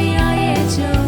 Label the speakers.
Speaker 1: 摇曳着